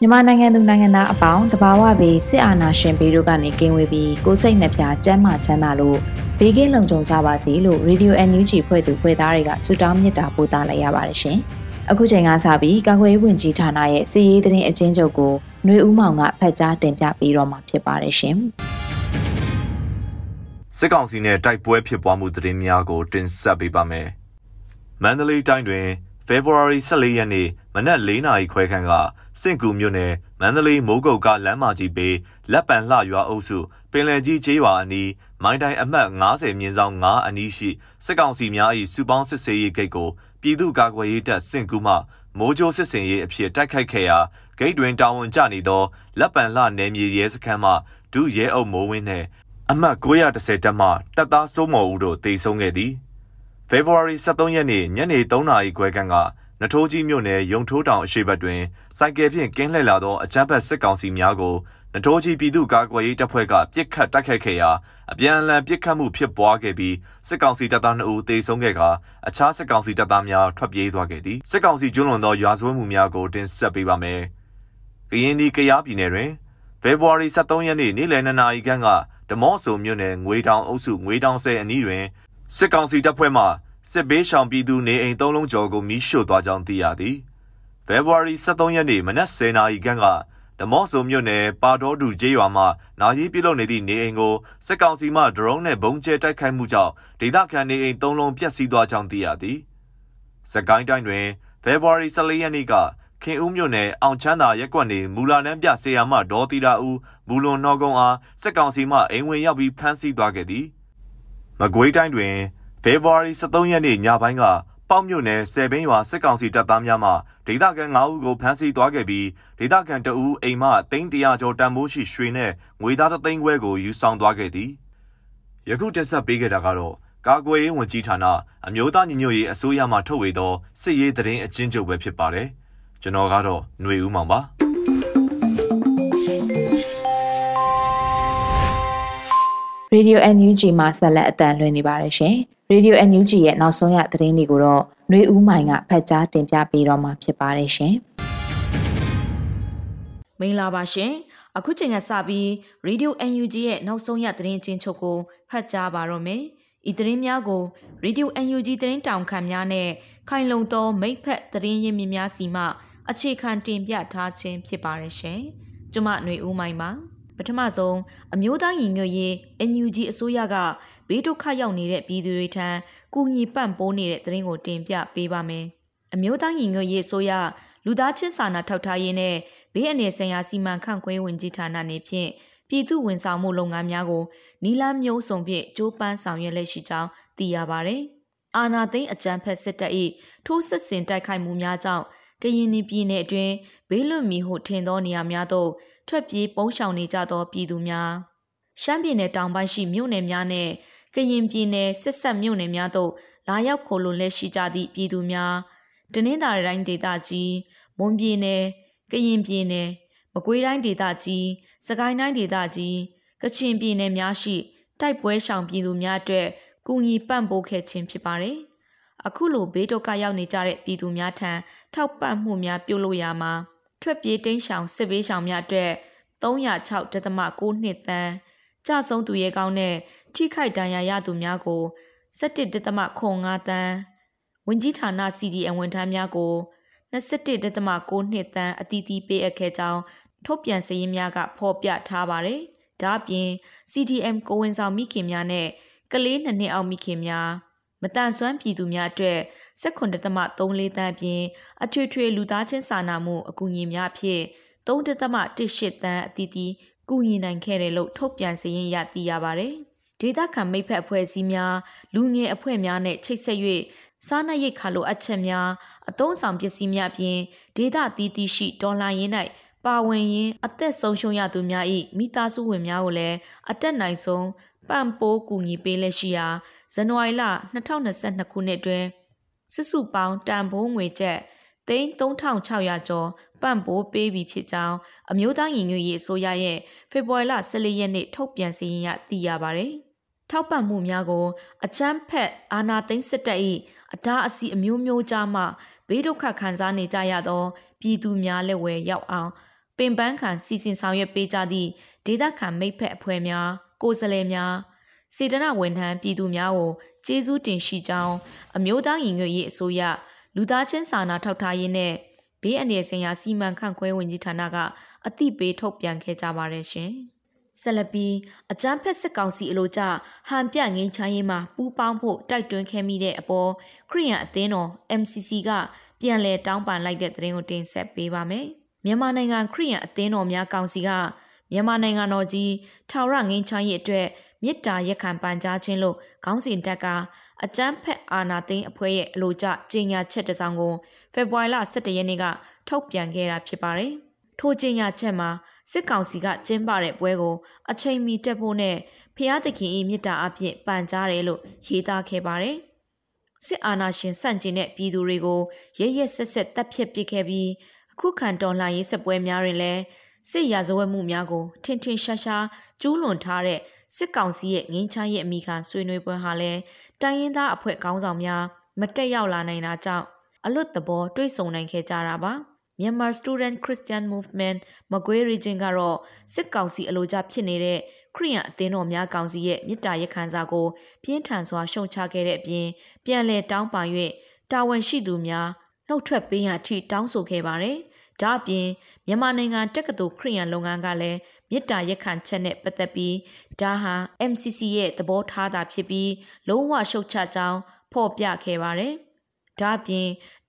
မြန်မာနိုင်ငံသူနိုင်ငံသားအပေါင်းတဘာဝပြီးစစ်အာဏာရှင်ဘေးတို့ကနေကင်းဝေးပြီးကိုယ်စိတ်နှပြကျန်းမာချမ်းသာလို့ဘေးကင်းလုံခြုံကြပါစေလို့ Radio NUG ဖွဲ့သူဖွဲ့သားတွေကဆုတောင်းမေတ္တာပို့သလိုက်ရပါတယ်ရှင်။အခုချိန်ကစပြီးကာကွယ်ရေးဝန်ကြီးဌာနရဲ့စီရေးသတင်းအကျဉ်းချုပ်ကိုຫນွေဦးမောင်ကဖတ်ကြားတင်ပြပေးတော့မှာဖြစ်ပါတယ်ရှင်။စစ်ကောင်စီနဲ့တိုက်ပွဲဖြစ်ပွားမှုသတင်းများကိုတင်ဆက်ပေးပါမယ်။မန္တလေးတိုင်းတွင်ဖေဖော်ဝါရီ14ရက်နေ့ မနက်၄နာရီခွဲခန့်ကစင့်ကူမြို့နယ်မန္တလေးမိုးကုတ်ကလမ်းမကြီးပေလက်ပံလှရွာအုပ်စုပင်လယ်ကြီးကျေးရွာအနီးမိုင်းတိုင်းအမှတ်90မြင်းဆောင်9အနီးရှိစစ်ကောင်စီများ၏စုပေါင်းစစ်ဆေးရေးဂိတ်ကိုပြည်သူ့ကာကွယ်ရေးတပ်စင့်ကူမှမိုးကြိုးစစ်စင်ရေးအဖြစ်တိုက်ခိုက်ခဲ့ရာဂိတ်တွင်တာဝန်ကျနေသောလက်ပံလှနယ်မြေရဲစခန်းမှဒုရဲအုပ်မိုးဝင်းနှင့်အမှတ်930တပ်မှတပ်သားစိုးမော်ဦးတို့တေဆုံးခဲ့သည်ဖေဖော်ဝါရီ23ရက်နေ့ညနေ3နာရီခွဲခန့်က နထိုးကြီးမြို့နယ်ရုံထိုးတောင်အရှိတ်ဘက်တွင်စိုက်ကယ်ဖြင့်ကင်းလှည့်လာသောအကြမ်းဖက်စစ်ကောင်စီများကိုနထိုးကြီးပြည်သူ့ကာကွယ်ရေးတပ်ဖွဲ့ကပြစ်ခတ်တိုက်ခိုက်ခဲ့ရာအပြန်အလှန်ပြစ်ခတ်မှုဖြစ်ပွားခဲ့ပြီးစစ်ကောင်စီတပ်သား2ဦးသေဆုံးခဲ့ကာအခြားစစ်ကောင်စီတပ်သားများထွက်ပြေးသွားခဲ့သည်စစ်ကောင်စီကျွလွန်သောရွာစွဲမှုများကိုတင်ဆက်ပေးပါမယ်။ကရင်ဒီကရားပြည်နယ်တွင်ဖေဖော်ဝါရီ23ရက်နေ့နေ့လယ်2နာရီခန့်ကဓမော့ဆိုမြို့နယ်ငွေတောင်အုပ်စုငွေတောင်ဆယ်အနီးတွင်စစ်ကောင်စီတပ်ဖွဲ့မှ စစ်ဘေးရှောင်ပြည်သူနေအိမ်သုံးလုံးကျော်ကိုမီးရှို့သွားကြောင်းသိရသည်။ဖေဖော်ဝါရီ23ရက်နေ့မနက်10:00နာရီခန့်ကဓမော့ဆိုမြို့နယ်ပါတော်တူကျေးရွာမှာနာရီပြုလုပ်နေသည့်နေအိမ်ကိုစစ်ကောင်စီမှဒရုန်းနဲ့ဘုံကျဲတိုက်ခိုက်မှုကြောင့်ဒေသခံနေအိမ်သုံးလုံးပျက်စီးသွားကြောင်းသိရသည်။စကိုင်းတိုင်းတွင်ဖေဖော်ဝါရီ14ရက်နေ့ကခင်ဦးမြို့နယ်အောင်ချမ်းသာရက်ကွက်နေမူလာနန်းပြဆေးရမဒေါ်တီတာဦးမူလွန်နှောကုန်းအားစစ်ကောင်စီမှအိမ်ဝင်ရောက်ပြီးဖမ်းဆီးသွားခဲ့သည်။မကွေးတိုင်းတွင် ဖေဖော်ဝါရီ23ရက်နေ့ညပိုင်းကပေါ့မြို့နယ်ဆယ်ဘင်းရွာစစ်ကောင်စီတပ်သားများမှဒေသခံ9ဦးကိုဖမ်းဆီးသွားခဲ့ပြီးဒေသခံတအူးအိမ်မှတိန်းတရာကျော်တန်မိုးရှိရွှေနဲ့ငွေသားသိန်းခွဲကိုယူဆောင်သွားခဲ့သည်ယခုတက်ဆက်ပေးခဲ့တာကတော့ကာကွယ်ရေးဝန်ကြီးဌာနအမျိုးသားညီညွတ်ရေးအစိုးရမှထုတ်ဝေသောစစ်ရေးသတင်းအကျဉ်းချုပ်ပဲဖြစ်ပါတယ်ကျွန်တော်ကတော့ຫນွေဦးမောင်ပါ Radio NUG မှာဆက်လက်အတန်လွှင့်နေပါတယ်ရှင်။ Radio NUG ရဲ့နောက်ဆုံးရသတင်းတွေကိုတော့ຫນွေဦးမိုင်ကဖတ်ကြားတင်ပြပေးတော့မှာဖြစ်ပါတယ်ရှင်။မင်္ဂလာပါရှင်။အခုချိန်ကစပြီး Radio NUG ရဲ့နောက်ဆုံးရသတင်းချင်းချုပ်ကိုဖတ်ကြားပါတော့မယ်။ဤသတင်းများကို Radio NUG သတင်းတောင်ခံများနဲ့ခိုင်လုံသောမိဖက်သတင်းရင်းမြစ်များစီမှအခြေခံတင်ပြထားခြင်းဖြစ်ပါတယ်ရှင်။ကျမຫນွေဦးမိုင်ပါ။ ပထမဆုံးအမျိုးသားညီညွတ်ရေး NUG အစိုးရကဘေးဒုက္ခရောက်နေတဲ့ပြည်သူတွေထံကူညီပံ့ပိုးနေတဲ့သတင်းကိုတင်ပြပေးပါမယ်။အမျိုးသားညီညွတ်ရေးအစိုးရလူသားချင်းစာနာထောက်ထားရေးနဲ့ဘေးအန္တရာယ်ဆိုင်ရာစီမံခန့်ခွဲဝင်ကြီးဌာနနေဖြင့်ပြည်သူဝန်ဆောင်မှုလုပ်ငန်းများကိုနီလာမျိုးစုံဖြင့်ကြိုးပမ်းဆောင်ရွက်လက်ရှိကြောင်းသိရပါဗျ။အာနာသိန်းအကြံဖက်စစ်တပ်၏ထိုးစစ်ဆင်တိုက်ခိုက်မှုများကြောင့်ကရင်ပြည်နယ်အတွင်းဘေးလွတ်မီဟုထင်သောနေရာများသို့ ထွက်ပြေးပုန်းရှောင်နေကြသောပြည်သူများရှမ်းပြည်နယ်တောင်ပိုင်းရှိမြို့နယ်များနဲ့ကရင်ပြည်နယ်စစ်ဆက်မြို့နယ်များသို့လာရောက်ခိုလွန်လက်ရှိကြသည့်ပြည်သူများတနင်္သာရီတိုင်းဒေသကြီးမွန်ပြည်နယ်ကရင်ပြည်နယ်မကွေးတိုင်းဒေသကြီးစကိုင်းတိုင်းဒေသကြီးကချင်ပြည်နယ်များရှိ တိုက်ပွဲရှောင်ပြည်သူများအတွက်ကူညီပံ့ပိုးခဲ့ခြင်းဖြစ်ပါတယ်။အခုလိုဘေးဒုက္ခရောက်နေကြတဲ့ပြည်သူများထံထောက်ပံ့မှုများပြုလုပ်ရမှာ ထွက်ပြေးတိမ်းရှောင်စစ်ဘေးရှောင်များအတွက်306.6နှစ်တန်းကြဆုံးသူရဲကောင်းနဲ့ထိခိုက်ဒဏ်ရာရသူများကို17.5တန်းဝင်ကြီးဌာန CDN ဝန်ထမ်းများကို21.6နှစ်တန်းအတီးတီးပေးအပ်ခဲ့ကြောင်းထုတ်ပြန်စရင်းများကဖော်ပြထားပါတယ်။ဒါ့အပြင် CDM ကိုဝင်ဆောင်မိခင်များနဲ့ကလေးနှစ်နှစ်အောက်မိခင်များမတန်ဆွမ်းပြည်သူများအတွက် 19.34တန်းအပြင်အထွေထွေလူသားချင်းစာနာမှုအကူအညီများဖြင့်3.18တန်းအတီးတီးကူညီနိုင်ခဲ့တယ်လို့ထုတ်ပြန်စရင်းရသိရပါတယ်။ဒေသခံမိဖက်အဖွဲ့အစည်းများလူငယ်အဖွဲ့များနဲ့ချိတ်ဆက်၍စားနပ်ရိက္ခာလိုအပ်ချက်များအသုံးဆောင်ပစ္စည်းများပြင်ဒေသတည်တည်ရှိဒေါ်လာရင်း၌ပါဝင်ရင်းအသက်ဆုံးရှုံးရသူများ၏မိသားစုဝင်များကိုလည်းအတက်နိုင်ဆုံးပံ့ပိုးကူညီပေးလက်ရှိရာဇန်နဝါရီလ2022ခုနှစ်တွင် စုစုပေါင်းတန်ဖိုးငွေကျပ်သိန်း3600ကျော်ပံ့ပိုးပေးပြီးဖြစ်ကြောင်းအမျိုးသားညီညွတ်ရေးအစိုးရရဲ့ဖေဖော်ဝါရီလ14ရက်နေ့ထုတ်ပြန်စီရင်ရသိရပါတယ်။ထောက်ပံ့မှုများကို အချမ်းဖက်အာနာသိန်းစစ်တပ်၏အတားအဆီးအမျိုးမျိုးကြားမှဘေးဒုက္ခခံစားနေကြရသောပြည်သူများလက်ဝဲရောက်အောင်ပင်ပန်းခံစီစဉ်ဆောင်ရွက်ပေးကြသည့်ဒေသခံမိဖက်အဖွဲ့များကိုယ်စားလှယ်များစေတနာဝန်ထမ်းပြည်သူများကို ကျေးဇူးတင်ရှိကြောင်းအမျိုးသားညီညွတ်ရေးအစိုးရလူသားချင်းစာနာထောက်ထားရေးနဲ့ဘေးအန္တရာယ်ဆိုင်ရာစီမံခန့်ခွဲဝင်ကြီးဌာနကအသိပေးထုတ်ပြန်ခဲ့ကြပါတယ်ရှင်။ဆက်လက်ပြီးအကြမ်းဖက်စစ်ကောင်စီအလို့ကြဟန်ပြငိမ့်ချမ်းရေးမှာပူးပေါင်းဖို့တိုက်တွန်းခဲ့မိတဲ့အပေါ်ခရီးရန်အသင်းတော် MCC ကပြန်လည်တောင်းပန်လိုက်တဲ့သတင်းကိုတင်ဆက်ပေးပါမယ်။မြန်မာနိုင်ငံခရီးရန်အသင်းတော်များကောင်စီကမြန်မာနိုင်ငံတော်ကြီးထာဝရငိမ့်ချမ်းရေးအတွက် မေတ္တာရက်ခံပန်ကြားခြင်းလို့ခေါင်းစဉ်တက်ကအကြမ်းဖက်အာဏာသိမ်းအဖွဲ့ရဲ့အလို့ကျကြေညာချက်တစ်စောင်ကိုဖေဖော်ဝါရီလ17ရက်နေ့ကထုတ်ပြန်ခဲ့တာဖြစ်ပါတယ်။ထိုကြေညာချက်မှာစစ်ကောင်စီကကျင်းပတဲ့ပွဲကိုအချိန်မီတက်ဖို့နဲ့ဖျားသခင်၏မြစ်တာအဖြစ်ပန်ကြားတယ်လို့ရေးသားခဲ့ပါတယ်။စစ်အာဏာရှင်ဆန့်ကျင်တဲ့ပြည်သူတွေကိုရရဆက်ဆက်တပ်ဖြတ်ပစ်ခဲ့ပြီးအခုခံတော်လှန်ရေးစပွဲများတွင်လည်းစစ်ရာဇဝတ်မှုများကိုထင်ထင်ရှားရှားကျူးလွန်ထားတဲ့ စစ်ကောင်စီရဲ့ငင်းချရဲ့အမိခံဆွေးနွေးပွဲဟာလည်းတိုင်းရင်းသားအဖွဲ့ခေါင်းဆောင်များမတက်ရောက်လာနိုင်တာကြောင့်အလွတ်သဘောတွေ့ဆုံနိုင်ခဲ့ကြတာပါ။ Myanmar Student Christian Movement မကွေး region ကတော့စစ်ကောင်စီအလို့ကြဖြစ်နေတဲ့ခရိယန်အသင်းတော်များကောင်စီရဲ့မြစ်တာရက်ခံစာကိုပြင်းထန်စွာရှုံချခဲ့တဲ့အပြင်ပြန်လည်တောင်းပန်၍တာဝန်ရှိသူများနှုတ်ထွက်ပေးရန်အထိတောင်းဆိုခဲ့ပါတယ်။ ဒါ့အပြင်မြန်မာနိုင်ငံတက္ကသိုလ်ခရိယန်လုပ်ငန်းကလည်းမေတ္တာရက်ခံချက်နဲ့ပတ်သက်ပြီးဒါဟာ MCC ရဲ့သဘောထားတာဖြစ်ပြီးလုံးဝရှုတ်ချကြောင်းဖော်ပြခဲ့ပါတယ်။ဒါ့အပြင်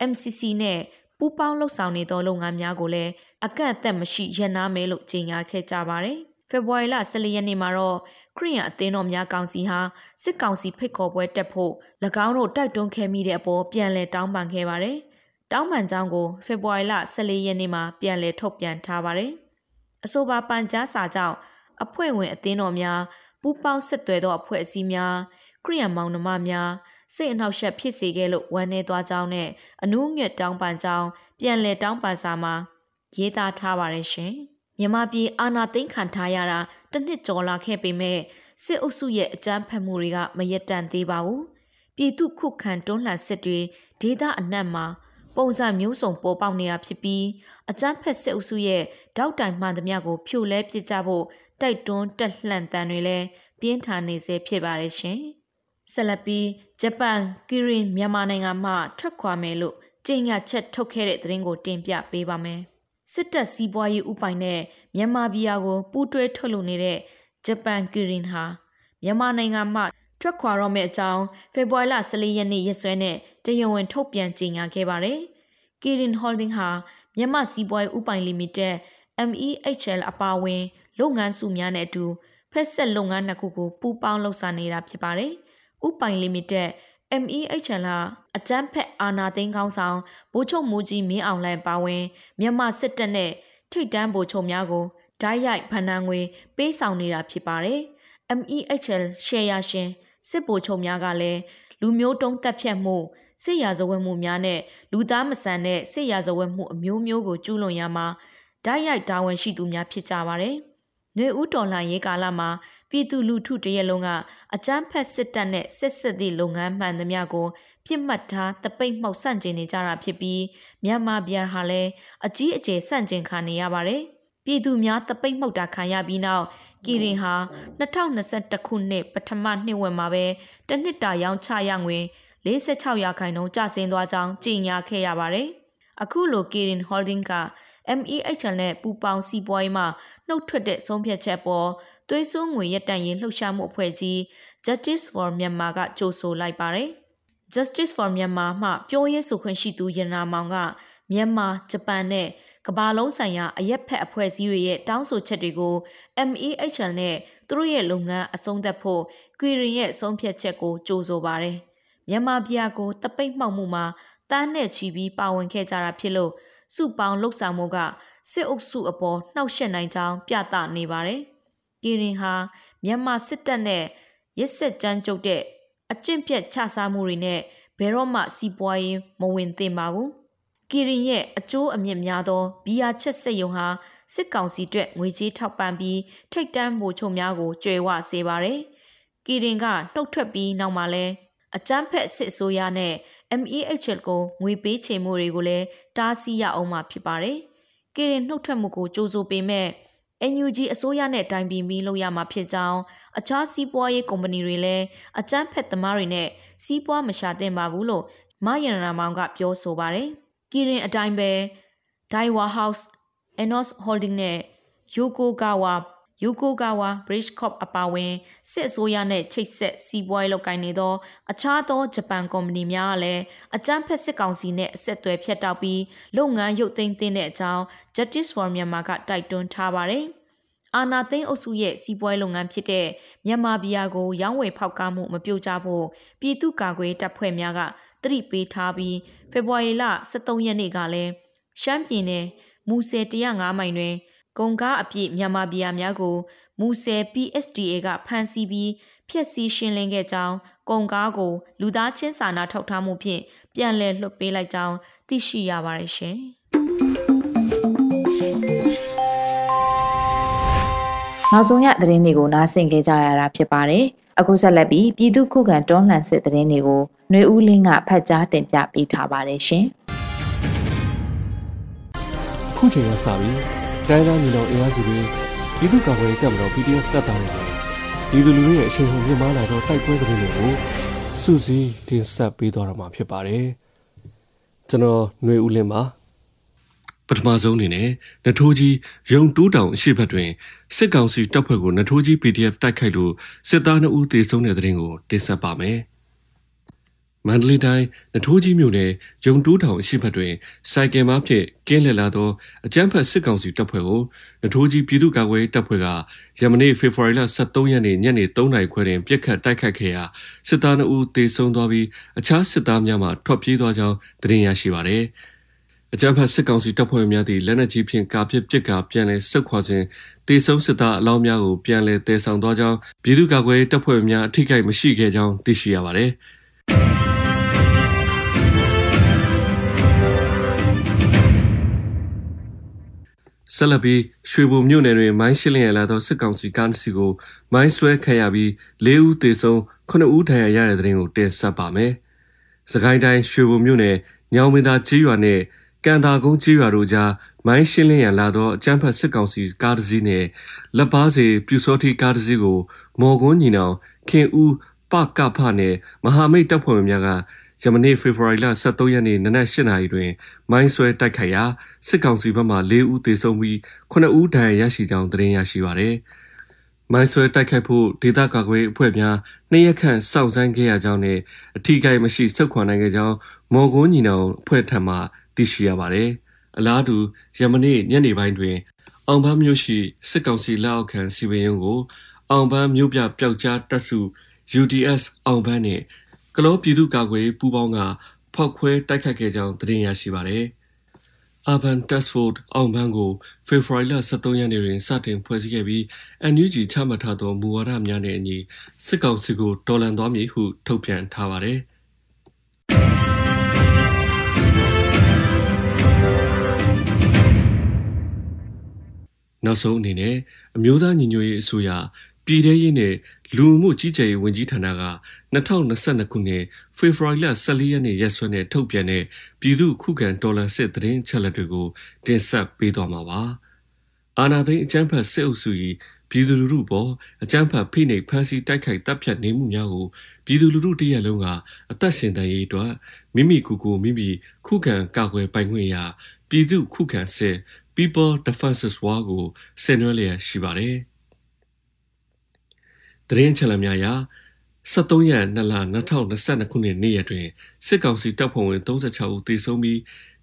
MCC နဲ့ပူးပေါင်းလှုပ်ဆောင်နေသောလုပ်ငန်းများကိုလည်းအကန့်အသတ်မရှိရန်နာမယ်လို့ကြေညာခဲ့ကြပါတယ်။ဖေဖော်ဝါရီလ14ရက်နေ့မှာတော့ခရီးရန်အသင်းတော်များကောင်စီဟာစစ်ကောင်စီဖိတ်ခေါ်ပွဲတက်ဖို့၎င်းတို့တိုက်တွန်းခဲ့မိတဲ့အပေါ်ပြန်လည်တောင်းပန်ခဲ့ပါတယ်။ တောင်းပန်ကြောင်းကိုဖေဖော်ဝါရီလ14ရက်နေ့မှာပြန်လည်ထုတ်ပြန်ထားပါတယ်။အဆိုပါပန်ကြားစာကြောင့်အဖွဲ့ဝင်အသင်းတော်များပူးပေါင်းဆက်သွယ်သောအဖွဲ့အစည်းများခရီးယန်မောင်နှမများစိတ်အနှောက်အယှက်ဖြစ်စေခဲ့လို့ဝမ်းနည်းသွားကြောင်းနဲ့အနုငွေ့တောင်းပန်ကြောင်းပြန်လည်တောင်းပန်စာမှာရေးသားထားပါတယ်ရှင်။မြမပြည်အာဏာသိမ်းခံထားရတာတစ်နှစ်ကျော်လာခဲ့ပေမဲ့စစ်အုပ်စုရဲ့အကြမ်းဖက်မှုတွေကမရက်တန့်သေးပါဘူး။ပြည်သူခုခံတွန်းလှန်စစ်တွေဒေသအနှံ့မှာ ပုံစံမျိုးစုံပေါ်ပေါက်နေတာဖြစ်ပြီးအကြမ်းဖက်စစ်အုပ်စုရဲ့တောက်တိုင်မှန်သမျှကိုဖြိုလဲပစ်ကြဖို့တိုက်တွန်းတက်လှန်တန်တွေလည်းပြင်းထန်နေစေဖြစ်ပါတယ်ရှင်။ဆက်လက်ပြီးဂျပန်ကီရင်မြန်မာနိုင်ငံမှထွက်ခွာမယ်လို့ကြေညာချက်ထုတ်ခဲ့တဲ့သတင်းကိုတင်ပြပေးပါမယ်။စစ်တပ်စီးပွားရေးဥပိုင်နဲ့မြန်မာပြည်ကိုပူးတွဲထုတ်လုပ်နေတဲ့ဂျပန်ကီရင်ဟာမြန်မာနိုင်ငံမှထွက်ခွာတော့မယ့်အကြောင်းဖေဖော်ဝါရီလ14ရက်နေ့ရက်စွဲနဲ့တရဝင်ထုတ်ပြန်ကြေညာခဲ့ပါတယ်။ Kirin Holding ဟာမြန်မာစီးပွားရေးဥပိုင်လီမိတက် MEHL အပါအဝင် လုပ်ငန်းစုများနဲ့အတူဖက်ဆက်လုပ်ငန်းနှစ်ခုကိုပူးပေါင်းလှုပ်ဆောင်နေတာဖြစ်ပါတယ်။ဥပိုင်လီမိတက် MEHL ဟာအကြမ်းဖက်အာဏာသိမ်းကောင်းဆောင်ဗိုလ်ချုပ်မူကြီးမင်းအောင်လှိုင်ပါဝင်မြန်မာစစ်တပ်နဲ့ထိတ်တန်းဗိုလ်ချုပ်များကိုဓာတ်ရိုက်ဖန်နန်းငွေပေးဆောင်နေတာဖြစ်ပါတယ်။ MEHL ရှယ်ယာရှင်စစ်ဗိုလ်ချုပ်များကလည်းလူမျိုးတုံးတက်ဖြတ်မှု စစ်ရာဇဝတ်မှုများနဲ့လူသားမဆန်တဲ့စစ်ရာဇဝတ်မှုအမျိုးမျိုးကိုကျူးလွန်ရမှာဓာတ်ရိုက်တာဝန်ရှိသူများဖြစ်ကြပါတယ်။နေဦးတော်လှန်ရေးကာလမှာပြည်သူလူထုတရက်လုံးကအကြမ်းဖက်စစ်တပ်နဲ့စစ်စစ်သည့်လုပ်ငန်းမှန်သမျှကိုပြစ်မှတ်ထားတပိတ်မှောက်ဆန့်ကျင်နေကြတာဖြစ်ပြီးမြန်မာပြည်ဟာလည်းအကြီးအကျယ်ဆန့်ကျင်ခံနေရပါတယ်။ပြည်သူများတပိတ်မှောက်တာခံရပြီးနောက်ကီရင်ဟာ2021ခုနှစ်ပထမနှစ်ဝင်မှာပဲတနှစ်တာရောင်းချရငွေ 46ရာခိုင်နှုန်းကျဆင်းသွားကြောင်းကြေညာခဲ့ရပါတယ်။အခုလို Kirin Holding က MEHL နဲ့ပူပေါင်းစီးပွားရေးမှာနှုတ်ထွက်တဲ့ဆုံးဖြတ်ချက်ပေါ်သွေးစွန်းငွေရက်တန့်ရေးလှုပ်ရှားမှုအဖွဲ့ကြီး Justice for Myanmar ကကြိုဆိုလိုက်ပါတယ်။ Justice for Myanmar မှပြောရေးဆိုခွင့်ရှိသူရနာမောင်ကမြန်မာဂျပန်နဲ့ကမ္ဘာလုံးဆိုင်ရာအရက်ဖက်အဖွဲ့အစည်းတွေရဲ့တောင်းဆိုချက်တွေကို MEHL နဲ့သူတို့ရဲ့လုပ်ငန်းအဆုံးသတ်ဖို့ကွီရင်ရဲ့ဆုံးဖြတ်ချက်ကိုကြိုဆိုပါတယ်။ မြန်မာပြည်ကိုတပိတ်မှောက်မှုမှာတန်းနဲ့ချီပြီးပါဝင်ခဲ့ကြတာဖြစ်လို့စုပေါင်းလှုပ်ဆောင်မှုကစစ်အုပ်စုအပေါ်နှောက်ယှက်နိုင်ကြောင်းပြသနေပါတယ်။ကီရင်ဟာမြန်မာစစ်တပ်နဲ့ရစ်ဆက်ကြမ်းကြုတ်တဲ့အကျင့်ပြတ်ချစားမှုတွေနဲ့ဘယ်တော့မှစီးပွားရေးမဝင်သင့်ပါဘူး။ကီရင်ရဲ့အကျိုးအမြင့်များသောဘီယာချက်စစ်ယုံဟာစစ်ကောင်စီအတွက်ငွေကြေးထောက်ပံ့ပြီးထိတ်တန့်မှုချုပ်များကိုကြွယ်ဝစေပါတယ်။ကီရင်ကနှုတ်ထွက်ပြီးနောက်မှာလဲ အကြမ်းဖက်စစ်ဆိုးရနဲ့ MEHL ကိုငွေပေးချေမှုတွေကိုလည်းတားဆီးရအောင်မှာဖြစ်ပါတယ်။ကီရင်နှုတ်ထွက်မှုကိုကြိုးဆိုပေမဲ့ NUG အစိုးရနဲ့တိုင်ပင်ပြီးလုပ်ရမှာဖြစ်ကြောင်းအခြားစီးပွားရေးကုမ္ပဏီတွေလည်းအကြမ်းဖက်သမားတွေနဲ့စီးပွားမရှာသင့်ပါဘူးလို့မယန္နာမောင်ကပြောဆိုပါတယ်။ကီရင်အတိုင်းပဲ Daiwa House, Enos Holding နဲ့ Yokogawa ယူကိုကာဝါ Bridge Corp အပါအဝင်စစ်အစိုးရနဲ့ချိတ်ဆက်စီးပွားရေးလုပ်ကိုင်နေသော အခြားသောဂျပန်ကုမ္ပဏီများကလည်းအကြမ်းဖက်စစ်ကောင်စီနဲ့အဆက်အသွယ်ဖြတ်တောက်ပြီးလုပ်ငန်းရုပ်သိမ်းတဲ့အကြောင်း Justice for Myanmar ကတိုက်တွန်းထားပါတယ်။အာနာသိန်းအုပ်စုရဲ့စီးပွားရေးလုပ်ငန်းဖြစ်တဲ့မြန်မာပြည်ယာကိုရောင်းဝယ်ဖောက်ကားမှုမပြုတ်ကြဖို့ပြည်သူ့ကာကွယ်တပ်ဖွဲ့များကတတိပေးထားပြီးဖေဖော်ဝါရီလ23ရက်နေ့ကလည်းရှမ်းပြည်နယ်မူဆယ်105မိုင်တွင် ကုန်ကားအပြည့်မြန်မာပြည်များကိုမူဆယ် PSDA ကဖမ်းဆီးပြီးဖျက်ဆီးရှင်းလင်းခဲ့ကြောင်းကုန်ကားကို လူသားချင်းစာနာထောက်ထားမှုဖြင့်ပြန်လည်လွှတ်ပေးလိုက်ကြောင်းသိရှိရပါတယ်ရှင်။နောက်ဆုံးရသတင်းတွေကိုနားဆင်ကြကြရတာဖြစ်ပါတယ်။အခုဆက်လက်ပြီးပြည်သူခုခံတွန်းလှန်စစ်သတင်းတွေကိုຫນွေဦးလင်းကဖတ်ကြားတင်ပြပေးထားပါတယ်ရှင်။ခုချိန်ကစပြီး တိုင်းသားညီနောင်အင်အားစုတွေပြည်သူ့ကာကွယ်ရေးတပ်မတော် PDF တပ်သားတွေပြည်သူလူထုရဲ့အချိန်ဟုန်မြင့်မားလာတော့တိုက်ပွဲသတင်းတွေကိုစူးစီးတင်ဆက်ပေးသွားတော့မှာဖြစ်ပါတယ်။ကျွန်တော်ຫນွေဦးလင်းပါပထမဆုံးအနေနဲ့နထိုးကြီးရုံတိုးတောင်အရှိဘက်တွင်စစ်ကောင်စီတပ်ဖွဲ့ကိုနထိုးကြီး PDF တိုက်ခိုက်လို့စစ်သား2ဦးသေဆုံးတဲ့တဲ့ရင်ကိုတင်ဆက်ပါမယ်။ မန္တလေးတိုင်းနထိုးကြီးမြို့နယ်ရုံတိုးထောင်အရှိဘက်တွင်စိုက်ကယ်မားဖြင့်ကင်းလှည့်လာသောအကြမ်းဖက်စစ်ကောင်စီတပ်ဖွဲ့ကိုနထိုးကြီးပြည်သူ့ကာကွယ်ရေးတပ်ဖွဲ့ကယမနေ့ဖေဖော်ဝါရီလ23ရက်နေ့ညနေ3နာရီခွဲတွင်ပြစ်ခတ်တိုက်ခတ်ခဲ့ရာစစ်သား2ဦးသေဆုံးသွားပြီးအခြားစစ်သားများမှထွက်ပြေးသွားကြောင်းသတင်းရရှိပါသည်အကြမ်းဖက်စစ်ကောင်စီတပ်ဖွဲ့များသည့်လက်နက်ကြီးဖြင့်ကာပစ်ပစ်ကာပြန်လည်ဆုတ်ခွာခြင်းတေဆုံးစစ်သားအလောင်းများကိုပြန်လည်တည်ဆောင်သွားကြောင်းပြည်သူ့ကာကွယ်ရေးတပ်ဖွဲ့များအထိကိမရှိခဲ့ကြောင်းသိရှိရပါသည် ဆက်လက်ပြီးရွှေဘုံမြို့နယ်တွင်မိုင်းရှင်းလင်းရလာသောစစ်ကောင်စီကားစီကိုမိုင်းဆွဲခံရပြီး၄ဦးသေဆုံး9ဦးဒဏ်ရာရတဲ့တဲ့ရင်ကိုတင်ဆက်ပါမယ်။စကိုင်းတိုင်းရွှေဘုံမြို့နယ်ညောင်မင်းသားကြီးရွာနဲ့ကန်တာကုန်းကြီးရွာတို့ကြားမိုင်းရှင်းလင်းရလာသောအကြမ်းဖက်စစ်ကောင်စီကားတစ်စီးနဲ့လက်ပါစီပြူစောတိကားတစ်စီးကိုမော်ကွန်းညီနောင်ခင်ဦးပကဖနဲ့မဟာမိတ်တပ်ဖွဲ့များက ယမနေ့ဖေဖော်ဝါရီလ23ရက်နေ့နနက်8နာရီတွင် မိုင်းဆွဲတိုက်ခိုက်ရာစစ်ကောင်စီဘက်မှ4ဦးသေဆုံးပြီး9ဦးဒဏ်ရာရရှိကြောင်းသတင်းရရှိပါသည်။မိုင်းဆွဲတိုက်ခိုက်ဖို့ဒေသကာကွယ်အဖွဲ့များနှစ်ရက်ခန့်စောင့်ဆိုင်းခဲ့ရကြောင်းနဲ့အထီးကိုက်မရှိဆုတ်ခွာနိုင်ခဲ့ကြောင်းမော်ကွန်းညီနောင်အဖွဲ့ထံမှသိရှိရပါတယ်။အလားတူယမနေ့ညနေပိုင်းတွင် အောင်ပန်းမြို့ရှိစစ်ကောင်စီလက်အောက်ခံစီပင်ရုံးကိုအောင်ပန်းမြို့ပြပျောက်ကြားတပ်စု UDS အောင်ပန်းနှင့် ကလောပြည်သူ့ကာကွယ်ရေးပူးပေါင်းကဖောက်ခွဲတိုက်ခတ်ခဲ့ကြောင်းသတင်းရရှိပါသည်။ Urban Task Force အောင်ပန်းကိုဖေဖော်ဝါရီလ23ရက်နေ့တွင်စတင်ဖွဲ့စည်းခဲ့ပြီး NUG ချမှတ်ထားသောမူဝါဒများနဲ့အညီစစ်ကောင်စီကိုတော်လှန်သွားမည်ဟုထုတ်ပြန်ထားပါသည်။နောက်ဆုံးအနေနဲ့အမျိုးသားညီညွတ်ရေးအစိုးရပြည်ထရေးနဲ့ လူမှုကြီးကြပ်ရေးဝန်ကြီးဌာနက2022ခုနှစ်ဖေဖော်ဝါရီလ14ရက်နေ့ရက်စွဲနဲ့ထုတ်ပြန်တဲ့ပြည်သူ့ခုခံတော်လှန်စစ်သတင်းချက်လက်တွေကိုတင်ဆက်ပေးသွားမှာပါ။အာနာသိန်းအကြမ်းဖက်စစ်အုပ်စု၏ပြည်သူလူထုပေါ်အကြမ်းဖက်ဖိနှိပ်ဖမ်းဆီးတိုက်ခိုက်တပ်ဖြတ်နေမှုများကိုပြည်သူလူထုတရက်လုံးကအသက်ရှင်တန်ရေးအတွက်မိမိကိုယ်ကိုမိမိခုခံကာကွယ်ပိုင်ခွင့်ရာပြည်သူခုခံစစ် People Defenses War ကိုဆင်နွှဲလျက်ရှိပါတယ်။ တရင်ချက်လက်များရာ73ရက်2လ2022ခုနှစ်နေ့ရက်တွင်စစ်ကောင်စီတပ်ဖွဲ့ဝင်36ဦးသေဆုံးပြီး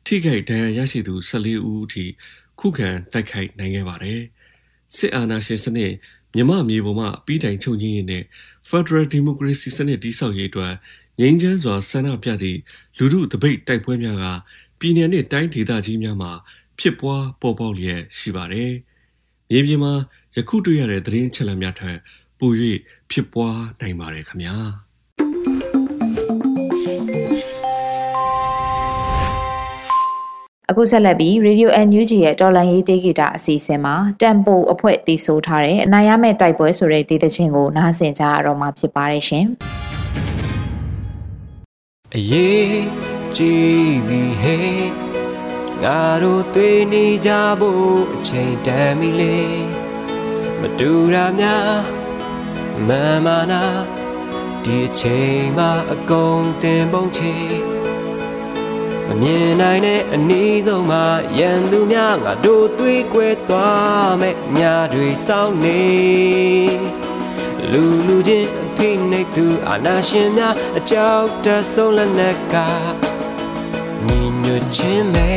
ထိခိုက်ဒဏ်ရာရရှိသူ14ဦးအထိခုခံတိုက်ခိုက်နိုင်ခဲ့ပါတယ်။စစ်အာဏာရှင်စနစ်မြမမြေပေါ်မှာပြီးတိုင်ချုပ်ငင်းရင်းနဲ့ Federal Democracy စနစ်တည်ဆောက်ရေးအတွက်ငြိမ်းချမ်းစွာဆန္ဒပြသည့်လူထုတပိတ်တိုက်ပွဲများကပြည်내နှင့်တိုင်းဒေသကြီးများမှာဖြစ်ပွားပေါ်ပေါက်လျက်ရှိပါတယ်။မြေပြင်မှာယခုတွေ့ရတဲ့သတင်းချက်လက်များထက် ပို၍ဖြစ်ပွားနိုင်ပါတယ်ခင်ဗျာ။အခုဆက်လက်ပြီး Radio NUG ရဲ့တော်လန်ရေးတေးဂီတာအစီအစဉ်မှာတမ်ပိုအဖွဲ့တည်ဆိုထားတဲ့အနာရမဲ့တိုက်ပွဲဆိုတဲ့ဒေသချင်းကိုနားဆင်ကြရတော့မှာဖြစ်ပါတယ်ရှင်။အရေးကြီးပြီဟဲ့ငါတို့သွေးနေကြဖို့အချိန်တန်ပြီလေမတူတာများ မမနာဒီအချိန်မှာအကုန်တင်ပုံချေမမြင်နိုင်တဲ့အနည်းဆုံးမှာရန်သူများငါတို့သွေးကွဲသွားမဲ့ညတွေစောင်းနေလူလူချင်းအဖိနှိပ်သူအာနာရှင်များအကြောက်တဆုံးလက်နက်ကညီညွတ်ခြင်းပဲ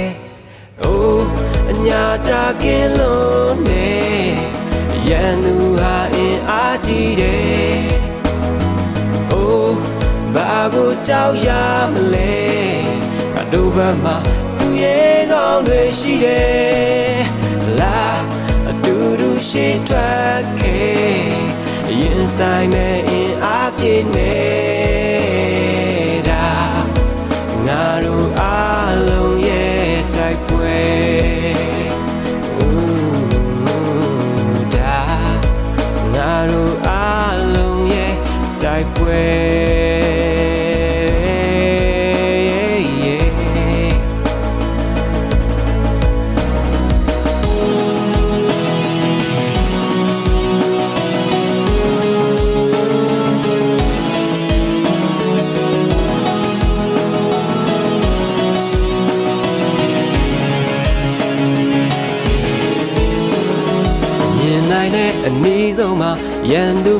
အိုးအညာတာကင်းလို့နေ ရန်သူဟာအင်အားကြီးတယ်အိုးဘာကိုကြောက်ရမလဲငါတို့ဘက်မှာသူရဲ့ကောင်းတွေရှိတယ်လာအတူတူရှိထွက်ခဲ့ရင်ဆိုင်မဲ့အင်အားပြည့်နေတာငါတို့အား တိုက်ပွဲနိုင်တဲ့အနည်းဆုံးမှာရန်သူ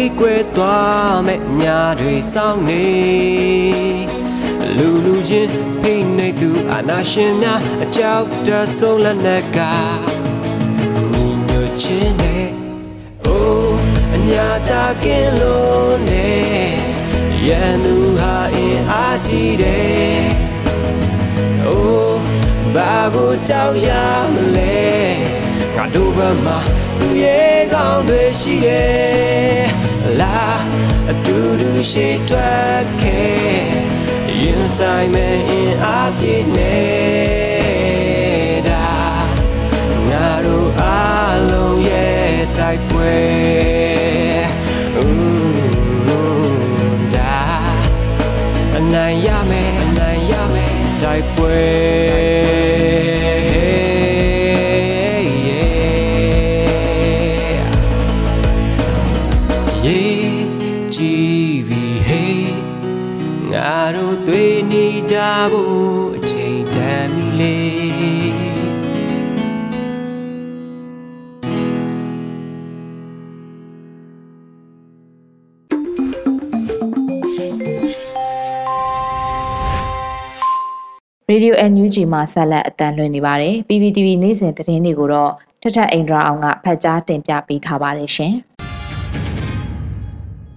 များငါတို့တွေးကွဲသွားမဲ့ညာတွေစောင်းနေလူလူချင်းဖိနှိပ်သူအာနာရှင်များအကြောက်တဆုံးလက်နက်ကညီညွတ်ခြင်းနဲ့အိုးအညာတာကင်းလို့နေရန်သူဟာအင်အားကြီးတယ်အိုးဘာကိုကြောက်ရမလဲငါတို့ဘက်မှာသူရဲ့ကောင်းတွေရှိတယ် လာအတူတူရှိထွက်ခဲ့ရင်ဆိုင်မဲ့အင်အားပြည့်နေတာငါတို့အားလုံးရဲ့တိုက်ပွဲဒါအနိုင်ရမယ်အနိုင်ရမယ်တိုက်ပွဲ ဖို့အချိန်တန်ပြီလေရေဒီယို NUG မှာဆက်လက်အတန်းလွှင့်နေပါတယ် PPTV နေ့စဉ်သတင်းတွေကိုတော့ထထအိန္ဒြာအောင်ကဖတ်ကြားတင်ပြပေးထားပါတယ်ရှင်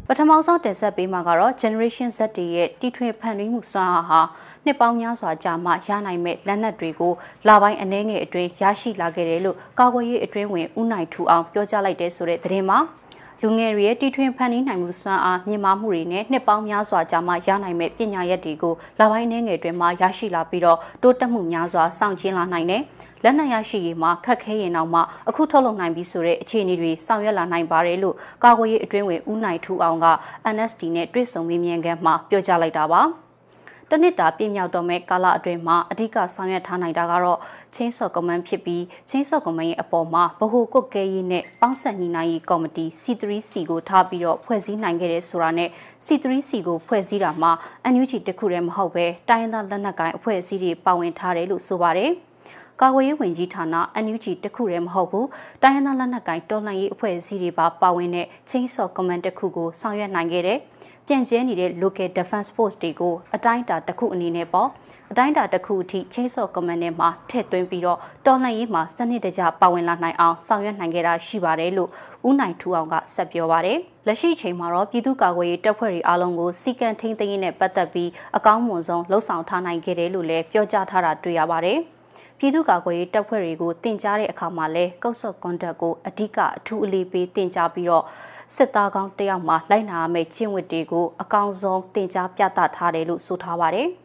ပထမဆုံးတင်ဆက်ပေးမှာကတော့ Generation Z ရဲ့တီထွင်ဖန်တီးမှုစွမ်းအားဟာ နှစ်ပေါင်းများစွာကြာမှရနိုင်မဲ့လက်နက်တွေကိုလာပိုင်းအနှဲငယ်အတွင်းရရှိလာခဲ့တယ်လို့ကာကွယ်ရေးအတွင်းဝင်ဦးနိုင်ထူအောင်ပြောကြားလိုက်တဲ့ဆိုတဲ့သတင်းမှာလူငယ်တွေရဲ့တီထွင်ဖန်တီးနိုင်မှုစွမ်းအားမြင့်မားမှုတွေနဲ့နှစ်ပေါင်းများစွာကြာမှရနိုင်မဲ့ပညာရက်တွေကိုလာပိုင်းနှဲငယ်အတွင်းမှာရရှိလာပြီးတော့တိုးတက်မှုများစွာစောင့်ကျဉ်လာနိုင်တယ်လက်နက်ရရှိရေးမှာခက်ခဲရင်တော့မှအခုထုတ်လုပ်နိုင်ပြီဆိုတဲ့အခြေအနေတွေဆောင်ရွက်လာနိုင်ပါတယ်လို့ကာကွယ်ရေးအတွင်းဝင်ဦးနိုင်ထူအောင်က NSD နဲ့တွေ့ဆုံမေးမြန်းခန်းမှာပြောကြားလိုက်တာပါ။ တနစ်တာပြည့်မြောက်တော့မဲ့ကာလအတွင်းမှာအဓိကဆောင်ရွက်ထားနိုင်တာကတော့ချင်းစော့ကွန်မန်ဖြစ်ပြီးချင်းစော့ကွန်မန်ရဲ့အပေါ်မှာဗဟိုကုတ်ကဲရေးနဲ့ပေါင်းဆက်ညီနိုင်ရေးကော်မတီ C3C ကိုထားပြီးတော့ဖွဲ့စည်းနိုင်ခဲ့တဲ့ဆိုတာနဲ့ C3C ကိုဖွဲ့စည်းတာမှာ NUG တခုတည်းမဟုတ်ပဲတိုင်းရင်းသားလက်နက်ကိုင်အဖွဲ့အစည်းတွေပါဝင်ထားတယ်လို့ဆိုပါတယ်။ကာကွယ်ရေးဝန်ကြီးဌာန NUG တခုတည်းမဟုတ်ဘူးတိုင်းရင်းသားလက်နက်ကိုင်တော်လှန်ရေးအဖွဲ့အစည်းတွေပါပါဝင်တဲ့ချင်းစော့ကွန်မန်တခုကိုဆောင်ရွက်နိုင်ခဲ့တဲ့ ပြန့်ကျဲနေတဲ့ local defense force တွေကိုအတိုင်းအတာတစ်ခုအနေနဲ့ပေါ့အတိုင်းအတာတစ်ခုအထိချင်းစော့ကွန်မန်နဲ့မှာထည့်သွင်းပြီးတော့တော်လှန်ရေးမှာစနစ်တကျပါဝင်လာနိုင်အောင်ဆောင်ရွက်နိုင်ခဲ့တာရှိပါတယ်လို့ဦးနိုင်ထူအောင်ကဆက်ပြောပါတယ်လက်ရှိချိန်မှာတော့ပြည်သူ့ကာကွယ်ရေးတပ်ဖွဲ့တွေအားလုံးကိုစီကံထိန်းသိမ်းရေးနဲ့ပတ်သက်ပြီးအကောင်းမွန်ဆုံးလှုံ့ဆော်ထားနိုင်ခဲ့တယ်လို့လည်းပြောကြားထားတာတွေ့ရပါတယ်ပြည်သူ့ကာကွယ်ရေးတပ်ဖွဲ့တွေကိုတင်ကြားတဲ့အခါမှာလဲကုတ်ဆော့ကွန်တက်ကိုအဓိကအထူးအလေးပေးတင်ကြားပြီးတော့ စစ်သားကောင်းတယောက်မှလိုက်နာရမယ့်ကျင့်ဝတ်တွေကိုအကောင်းဆုံးတင် जा ပြသထားတယ်လို့ဆိုထားပါတယ်။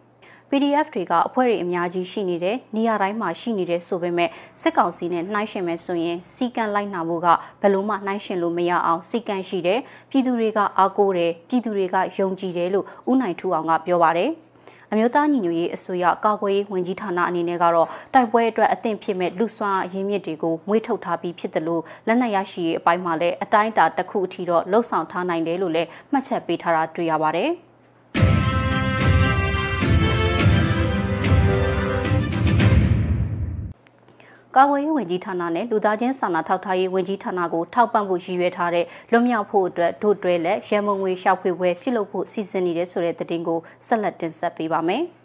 PDF တွေကအဖွဲ့တွေအများကြီးရှိနေတယ်နေရာတိုင်းမှာရှိနေတယ်ဆိုပေမဲ့စစ်ကောင်စီနဲ့နှိုင်းယှဉ်မယ်ဆိုရင်စီကံလိုက်နာဖို့ကဘယ်လို့မှနှိုင်းယှဉ်လို့မရအောင်စီကံရှိတယ်ပြည်သူတွေကအားကိုးတယ်ပြည်သူတွေကယုံကြည်တယ်လို့ဦးနိုင်ထူအောင်ကပြောပါတယ်။ အမျိုးသားညီညွတ်ရေးအစိုးရကာကွယ်ရေးဝန်ကြီးဌာနအနေနဲ့ကတော့တိုက်ပွဲအတွက်အသင့်ဖြစ်မဲ့လူစွမ်းအရင်းမြစ်တွေကိုမွေးထုတ်ထားပြီးဖြစ်တယ်လို့လက်နက်ရရှိရေးအပိုင်းမှာလည်းအတိုင်းအတာတစ်ခုအထိတော့လှုပ်ဆောင်ထားနိုင်တယ်လို့လည်းမှတ်ချက်ပေးထားတာတွေ့ရပါတယ်။ ကာကွယ်ရေးဝန်ကြီးဌာနနဲ့လူသားချင်းစာနာထောက်ထားရေးဝန်ကြီးဌာနကိုထောက်ပံ့ဖို့ရည်ရွယ်ထားတဲ့လွတ်မြောက်ဖို့အတွက်ဒုတွဲလက်ရန်မုံငွေရှောက်ဖွေပွဲပြုလုပ်ဖို့စီစဉ်နေတဲ့ဆိုတဲ့သတင်းကိုဆက်လက်တင်ဆက်ပေးပါမယ်။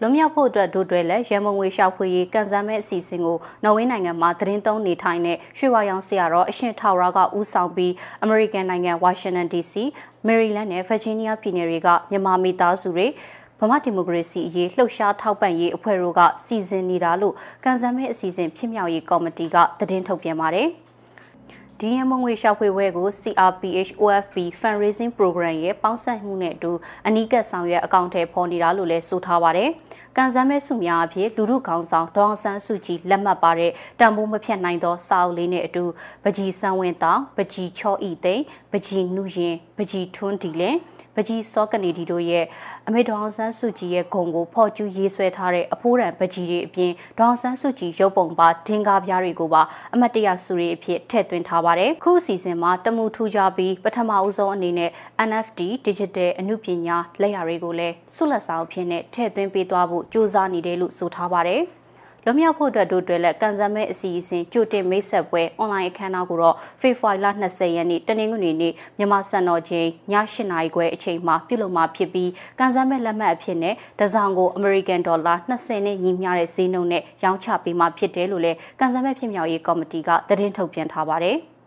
လွန်မြောက်ဖို့အတွက်ဒုတွဲလက်ရန်မုံငွေရှောက်ဖွေရေးကန်ဆန်းမဲ့အစီအစဉ်ကိုနော်ဝေးနိုင်ငံမှာသတင်းသုံးနေထိုင်တဲ့ရွှေဝါရောင်ဆရာတော်အရှင်ထောက်ရာကဦးဆောင်ပြီးအမေရိကန်နိုင်ငံဝါရှင်တန် DC မေရီလန်းနဲ့ဗာဂျီးနီးယားပြည်နယ်တွေကမြန်မာမိသားစုတွေ ဗမာဒီမိုကရေစီအရေးလှုပ်ရှားထောက်ပံ့ရေးအဖွဲ့တို့ကစီစဉ်နေတာလို့ကန်ဆယ်မဲအစီအစဉ်ဖြစ်မြောက်ရေးကော်မတီကသတင်းထုတ်ပြန်ပါတယ်။ဒီရမငွေရှောက်ဖွေပွဲကို CRPH OFP Fundraising Program ရဲ့ပေါင်းစပ်မှုနဲ့အတူအနီးကပ်ဆောင်ရွက်အကောင့်ထဲပေါ်နေတာလို့လည်းဆိုထားပါတယ်။ကန်ဆယ်မဲစုများအဖြစ်လူထုခေါင်းဆောင်ဒေါအောင်ဆန်းစုကြည်လက်မှတ်ပါတဲ့တန်ဖိုးမဖြတ်နိုင်သောစာအုပ်လေးနဲ့အတူပကြီးစံဝင်တောင်ပကြီးချောဤသိန်းပကြီးနုရင်ပကြီးထွန်းဒီလင် ပကြီးစောကနေဒီတို့ရဲ့အမေဒေါအောင်ဆန်းစုကြည်ရဲ့ဂုံကိုဖော်ကျူးရေးဆွဲထားတဲ့အဖိုးရန်ပကြီးတွေအပြင်ဒေါအောင်ဆန်းစုကြည်ရုပ်ပုံပါဒင်ကားပြားတွေကိုပါအမတ်တရစုတွေအဖြစ်ထည့်သွင်းထားပါတယ်ခုအစီအစဉ်မှာတမှုထူးခြားပြီးပထမအဦးဆုံးအနေနဲ့ NFT Digital အမှုပညာလက်ရာတွေကိုလည်းဆုလက်ဆောင်အဖြစ်နဲ့ထည့်သွင်းပေးသွားဖို့ကြိုးစားနေတယ်လို့ဆိုထားပါတယ်။ လွန်မြောက်ဖို့အတွက်တို့တွဲလက်ကန်ဆယ်မဲအစီအစဉ်ကြိုတင်မိတ်ဆက်ပွဲအွန်လိုင်းအခမ်းအနားကိုတော့ဖေဖော်ဝါရီလ20ရက်နေ့တနင်္ဂနွေနေ့မြန်မာစံတော်ချိန်ည8နာရီခွဲအချိန်မှာပြုလုပ်မှာဖြစ်ပြီးကန်ဆယ်မဲလက်မှတ်အဖြစ်နဲ့တစောင်ကိုအမေရိကန်ဒေါ်လာ20နဲ့ညီမျှတဲ့ဈေးနှုန်းနဲ့ရောင်းချပေးမှာဖြစ်တယ်လို့လည်းကန်ဆယ်မဲဖြစ်မြောက်ရေးကော်မတီကသတင်းထုတ်ပြန်ထားပါတယ်။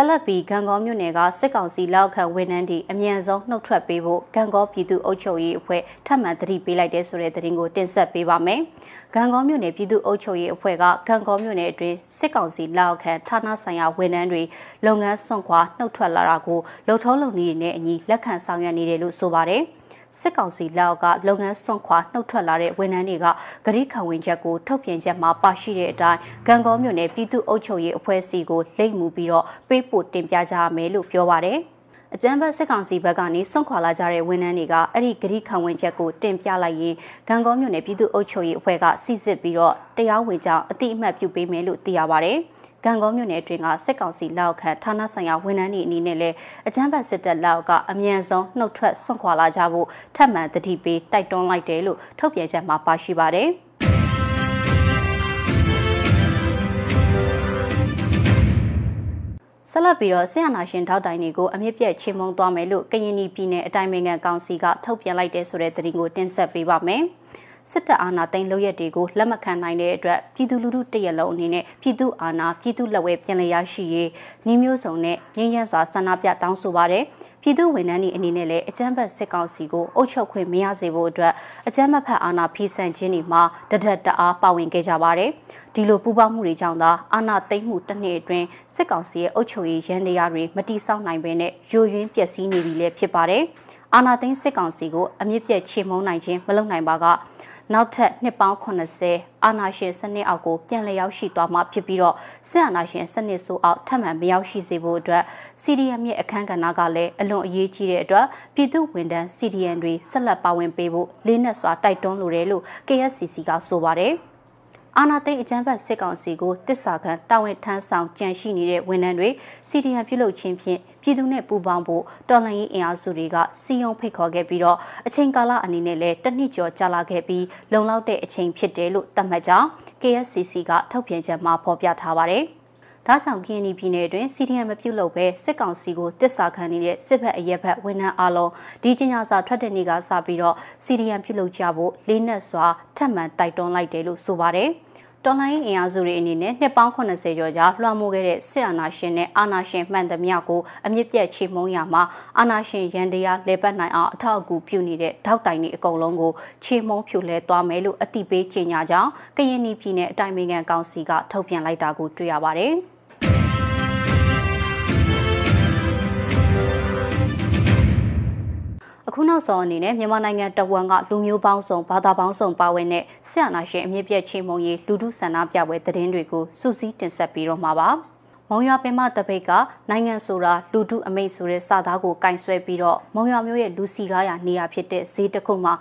ဆက်လက်ပြီးဂံကောမြို့နယ်ကစစ်ကောင်စီလောက်ခံဝန်ထမ်းတွေအမြန်ဆုံးနှုတ်ထွက်ပေးဖို့ဂံကောပြည်သူ့အုပ်ချုပ်ရေးအဖွဲ့ထပ်မံတတိပေးလိုက်တဲ့ဆိုတဲ့သတင်းကိုတင်ဆက်ပေးပါမယ်။ဂံကောမြို့နယ်ပြည်သူ့အုပ်ချုပ်ရေးအဖွဲ့ကဂံကောမြို့နယ်အတွင်းစစ်ကောင်စီလောက်ခံဌာနဆိုင်ရာဝန်ထမ်းတွေလုပ်ငန်းဆွန့်ခွာနှုတ်ထွက်လာတာကိုလှုပ်ထုံးလုပ်နည်းနဲ့အညီလက်ခံဆောင်ရွက်နေတယ်လို့ဆိုပါတယ်။ စစ်ကောင်စီလောက်ကလုပ်ငန်းစွန့်ခွာနှုတ်ထွက်လာတဲ့ဝန်ထမ်းတွေကဂရိခံဝင်ချက်ကိုထုတ်ပြန်ချက်မှာပါရှိတဲ့အတိုင်းဂံကောမြို့နယ်ပြည်သူ့အုပ်ချုပ်ရေးအဖွဲ့အစည်းကိုလိမ့်မှုပြီးတော့ပေးပို့တင်ပြကြရမယ်လို့ပြောပါတယ်။အကြမ်းဖက်စစ်ကောင်စီဘက်ကနေစွန့်ခွာလာကြတဲ့ဝန်ထမ်းတွေကအဲ့ဒီဂရိခံဝင်ချက်ကိုတင်ပြလိုက်ရင်ဂံကောမြို့နယ်ပြည်သူ့အုပ်ချုပ်ရေးအဖွဲ့ကစီစစ်ပြီးတော့တရားဝင်ကြောင်းအတိအမှတ်ပြုပေးမယ်လို့သိရပါတယ်။ ဂံကောမြို့နယ်အတွင်းကစစ်ကောင်စီလက်အောက်ခံဌာနဆိုင်ရာဝန်ထမ်းတွေအနေနဲ့လည်းအကြမ်းဖက်စစ်တပ်လက်အောက်ကအမြန်ဆုံးနှုတ်ထွက်ဆွန့်ခွာလာကြဖို့ထပ်မံတတိပေးတိုက်တွန်းလိုက်တယ်လို့ထုတ်ပြန်ချက်မှာပါရှိပါတယ်။ဆက်လက်ပြီးတော့ဆင်အနာရှင်ထောက်တိုင်တွေကိုအမြင့်ပြည့်ချေမှုန်းသွားမယ်လို့ကရင်ပြည်နယ်အတိုင်းအမြန်ကောင်စီကထုတ်ပြန်လိုက်တဲ့ဆိုတဲ့သတင်းကိုတင်ဆက်ပေးပါမယ်။ စစ်တပ်အာဏာသိမ်းလုပ်ရက်တွေကိုလက်မခံနိုင်တဲ့အတွက်ပြည်သူလူထုတရက်လုံးအနေနဲ့ပြည်သူအာဏာပြည်သူလက်ဝဲပြန်လည်ရရှိရေးနှီးမျိုးစုံနဲ့ငြိမ်းချမ်းစွာဆန္ဒပြတောင်းဆိုပါတယ်ပြည်သူဝန်ထမ်းတွေအနေနဲ့လည်းအကြမ်းဖက်စစ်ကောင်စီကိုအုပ်ချုပ်ခွင့်မရစေဖို့အတွက်အကြမ်းဖက်အာဏာဖီဆန်ခြင်းတွေမှာတဒက်တအားပါဝင်ခဲ့ကြပါတယ်ဒီလိုပူးပေါင်းမှုတွေကြောင့်သာအာဏာသိမ်းမှုတစ်နှစ်အတွင်းစစ်ကောင်စီရဲ့အုပ်ချုပ်ရေးရန်တရားတွေမတိဆောက်နိုင်ဘဲနဲ့ယိုယွင်းပျက်စီးနေပြီလည်းဖြစ်ပါတယ်အာဏာသိမ်းစစ်ကောင်စီကိုအမြင့်ပြည့်ချေမှုန်းနိုင်ခြင်းမလုပ်နိုင်ပါက နောက်ထပ်နှစ်ပေါင်း80အာဏာရှင်စနစ်အောက်ကိုပြန်လည်ရောက်ရှိသွားမှာဖြစ်ပြီးတော့စစ်အာဏာရှင်စနစ်ဆိုအောက်ထပ်မံမရောက်ရှိစေဖို့အတွက် CDM ရဲ့အခမ်းကဏ္ဍကလည်းအလွန်အရေးကြီးတဲ့အတွက်ပြည်သူဝန်ထမ်း CDM တွေဆက်လက်ပါဝင်ပေးဖို့လေးနက်စွာတိုက်တွန်းလိုတယ်လို့ KSCC ကဆိုပါတယ်။ အာနာသိန်းအကြမ်းဖက်စစ်ကောင်စီကိုတစ္ဆာခံတာဝန်ထမ်းဆောင်ကြံရှိနေတဲ့ဝန်ထမ်းတွေစီဒီအမ်ပြုလုပ်ခြင်းဖြင့်ပြည်သူနဲ့ပူးပေါင်းဖို့တော်လှန်ရေးအင်အားစုတွေကစီယုံဖိတ်ခေါ်ခဲ့ပြီးတော့အချိန်ကာလအနေနဲ့လည်းတနစ်ကျော်ကြာလာခဲ့ပြီးလုံလောက်တဲ့အချိန်ဖြစ်တယ်လို့သတ်မှတ်ကြောင်း KSCC ကထုတ်ပြန်ချက်မှာဖော်ပြထားပါတယ်။ဒါကြောင့် KNY ပြည်နယ်တွင် CDM မပြုလုပ်ဘဲစစ်ကောင်စီကိုတစ္ဆာခံနေတဲ့စစ်ဘက်အရက်ဘက်ဝန်ထမ်းအလုံးဒီကျညာစာထွက်တဲ့နေ့ကစပြီးတော့ CDM ပြုလုပ်ကြဖို့လေးနက်စွာထပ်မံတိုက်တွန်းလိုက်တယ်လို့ဆိုပါတယ်။ တော်လိုင်းအင်အားစုတွေအနေနဲ့နှစ်ပေါင်း80ကျော်ကြာလွှမ်းမိုးခဲ့တဲ့စစ်အာဏာရှင်နဲ့အာဏာရှင်မှန်သမျှကိုအမြင့်ပြတ်ချေမှုန်းရမှာအာဏာရှင်ရန်တရားလေပတ်နိုင်အောင်အထောက်အကူပြုနေတဲ့ထောက်တိုင်တွေအကုန်လုံးကိုချေမှုန်းဖြိုလဲသွားမယ်လို့အတိပေးကြေညာကြောင်းကရင်ပြည်နယ်အတိုင်းအမြံကောင်စီကထုတ်ပြန်လိုက်တာကိုတွေ့ရပါတယ်။ ခုနောက်ဆုံးအနေနဲ့မြန်မာနိုင်ငံတဝန်ကလူမျိုးပေါင်းစုံဘာသာပေါင်းစုံပါဝင်တဲ့ဆရာနာရှင်အမြင့်ပြည့်ချင်းမုံရေးလူထုဆန္ဒပြပွဲသတင်းတွေကိုစူးစီးတင်ဆက်ပြီးတော့မှာပါမုံရွာပင်မတပိတ်ကနိုင်ငံဆိုတာလူထုအမိတ်ဆိုတဲ့စာသားကိုကင်ဆွဲပြီးတော့မုံရွာမျိုးရဲ့လူစီကားရနေရာဖြစ်တဲ့ဈေးတစ်ခုမှာ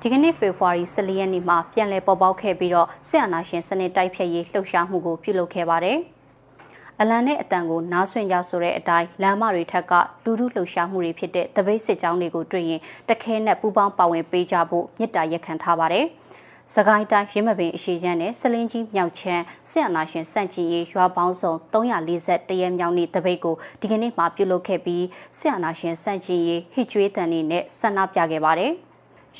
ဒီကနေ့ဖေဖော်ဝါရီ14ရက်နေ့မှာပြန်လည်ပေါ်ပေါက်ခဲ့ပြီးတော့ဆရာနာရှင်စနစ်တိုက်ဖြတ်ရေးလှုပ်ရှားမှုကိုပြုလုပ်ခဲ့ပါတယ်။ အလံနဲ့အတန်ကိုနားဆွင့်ကြဆိုတဲ့အတိုင်းလမ်းမတွေထက်ကလူလူလှုပ်ရှားမှုတွေဖြစ်တဲ့တပိတ်စစ်ကြောင်းတွေကိုတွေ့ရင်တခဲနဲ့ပူပေါင်းပါဝင်ပေးကြဖို့မြစ်တာရက်ခံထားပါတယ်။စကိုင်းတိုင်းရင်းမပင်အရှိချမ်းနဲ့စလင်းကြီးမြောက်ချမ်းစစ်အာဏာရှင်စန့်ကျင်ရေးရွာပေါင်းစုံ340တရဲမြောက်နေ့တပိတ်ကိုဒီကနေ့မှပြုလုပ်ခဲ့ပြီးစစ်အာဏာရှင်စန့်ကျင်ရေးဟစ်ကြွေးတန်နေနဲ့ဆန္ဒပြခဲ့ပါတယ်။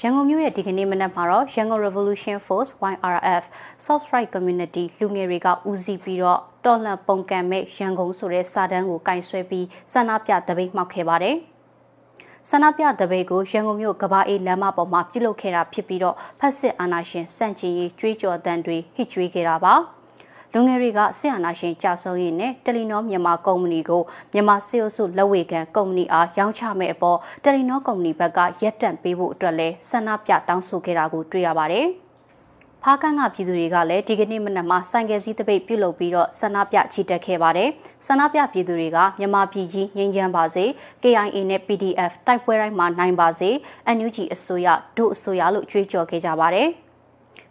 ရန်ကုန်မြို့ရဲ့ဒီကနေ့မနက်မှာတော့ရန်ကုန် Revolution Force YRF Soft Right Community လူငယ်တွေကဦးစီးပြီးတော့တော်လှန်ပုံကံမဲ့ရန်ကုန်ဆိုတဲ့စာတမ်းကိုကင်ဆွဲပြီးဆန္ဒပြတပိတ်မှောက်ခဲ့ပါတယ်။ဆန္ဒပြတပိတ်ကိုရန်ကုန်မြို့ကဘာအေးလမ်းမပေါ်မှာပြုလုပ်ခဲ့တာဖြစ်ပြီးတော့ဖက်စစ်အာဏာရှင်စန့်ကျင်ရေးကြွေးကြော်တမ်းတွေဟစ်ကြွေးခဲ့တာပါ။ လူငယ်တွေကဆီယနာရှင်ကြဆုံးရေးနဲ့တယ်လီနောမြန်မာကုမ္ပဏီကိုမြန်မာစီအိုစုလက်ဝေခံကုမ္ပဏီအားရောင်းချမဲ့အပေါ်တယ်လီနောကုမ္ပဏီဘက်ကရက်တန့်ပေးဖို့အတွက်လဲဆန္ဒပြတောင်းဆိုခဲ့တာကိုတွေ့ရပါတယ်။ဖားကန်းကပြည်သူတွေကလည်းဒီကနေ့မနက်မှာဆိုင်ကယ်စည်းတပိတ်ပြုလုပ်ပြီးတော့ဆန္ဒပြချီတက်ခဲ့ပါတယ်။ဆန္ဒပြပြည်သူတွေကမြန်မာပြည်ကြီးငြိမ်းချမ်းပါစေ KIA နဲ့ PDF တိုက်ပွဲတိုင်းမှာနိုင်ပါစေ NUG အစိုးရဒုအစိုးရလို့ကြွေးကြော်ခဲ့ကြပါတယ်။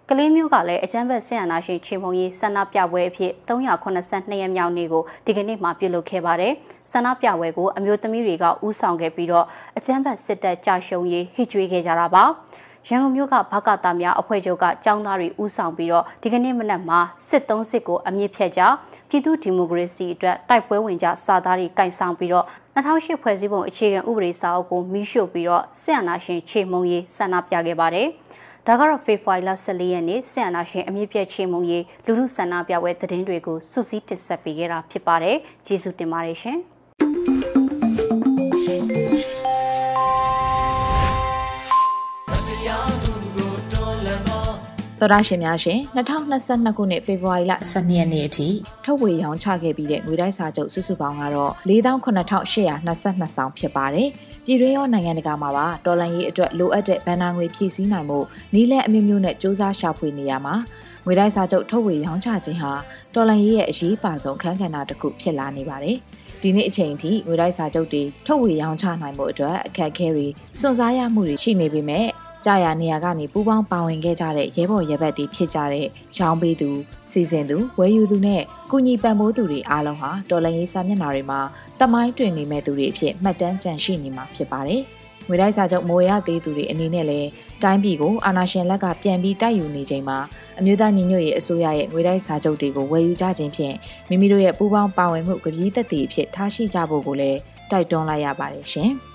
ကလေးမျိုးကလည်းအကြမ်းဖက်ဆင်အာဏာရှင်ချင်းမုံရေးဆန္ဒပြပွဲအဖြစ်382ရက်မြောက်နေ့ကိုဒီကနေ့မှပြုလုပ်ခဲ့ပါတယ်။ဆန္ဒပြပွဲကိုအမျိုးသမီးတွေကဥဆောင်ခဲ့ပြီးတော့အကြမ်းဖက်စစ်တပ်ကြာရှုံးရေးဟစ်ကြွေးခဲ့ကြတာပါ။ရန်ကုန်မြို့ကဘကတာများအဖွဲ့ချုပ်ကចောင်းသားတွေဥဆောင်ပြီးတော့ဒီကနေ့မနက်မှာစစ်သုံးစစ်ကိုအမြင့်ဖြတ်ကြပြည်သူဒီမိုကရေစီအတွက်တိုက်ပွဲဝင်ကြစာသားတွေကင်ဆောင်ပြီးတော့2008ဖွဲ့စည်းပုံအခြေခံဥပဒေစာအုပ်ကိုမိရှို့ပြီးတော့စစ်အာဏာရှင်ခြေမုံရေးဆန္ဒပြခဲ့ပါတယ်။ ဒါကတော့ဖေဖော်ဝါရီလ14ရက်နေ့ဆင်အနာရှင်အမြင့်ပြည့်ချေမှုရေးလူမှုဆန္ဒပြပွဲသတင်းတွေကိုစုစည်းတင်ဆက်ပေးခဲ့တာဖြစ်ပါတယ်။ကျေးဇူးတင်ပါတယ်ရှင်။တော်ရရှင်များရှင်2022ခုနှစ်ဖေဖော်ဝါရီလ12ရက်နေ့အထိထုတ်ဝေရောင်းချခဲ့ပြီးတဲ့ငွေတိုက်စာချုပ်စုစုပေါင်းကတော့48,822ဆောင်ဖြစ်ပါတယ်။ ပြည်တွင်းရောနိုင်ငံတကာမှာပါတော်လန်ရေးအတွက်လိုအပ်တဲ့ဗန်နာငွေဖြည့်ဆည်းနိုင်မှုနီးလန်းအမျိုးမျိုးနဲ့စ조사ရှာဖွေနေရမှာငွေတိုက်စာချုပ်ထုတ်ဝေရောင်းချခြင်းဟာတော်လန်ရေးရဲ့အရေးပါဆုံးအခန်းကဏ္ဍတစ်ခုဖြစ်လာနေပါတယ်ဒီနေ့အချိန်ထိငွေတိုက်စာချုပ်တွေထုတ်ဝေရောင်းချနိုင်မှုအတွက်အခက်အခဲတွေစွန့်စားရမှုတွေရှိနေပေမဲ့ ကြာရနေရာကနေပူပေါင်းပါဝင်ခဲ့ကြတဲ့ရဲဘော်ရဲဘက်တွေဖြစ်ကြတဲ့ရောင်းပေးသူစီစဉ်သူဝယ်ယူသူနဲ့ကုညီပံ့ပိုးသူတွေအားလုံးဟာတော်လန်ရေးစာမျက်နှာတွေမှာတမိုင်းတွင်နေမဲ့သူတွေအဖြစ်မှတ်တမ်းကျန်ရှိနေမှာဖြစ်ပါတယ်။ငွေတိုက်စာချုပ်မိုးရသေးသူတွေအနေနဲ့လည်းတိုင်းပြည်ကိုအာဏာရှင်လက်ကပြန်ပြီးတိုက်ယူနေချိန်မှာအမျိုးသားညီညွတ်ရေးအစိုးရရဲ့ငွေတိုက်စာချုပ်တွေကိုဝယ်ယူကြခြင်းဖြင့်မိမိတို့ရဲ့ပူးပေါင်းပါဝင်မှုကပီးသက်တည်အဖြစ်ထားရှိကြဖို့ကိုလည်းတိုက်တွန်းလိုက်ရပါတယ်ရှင်။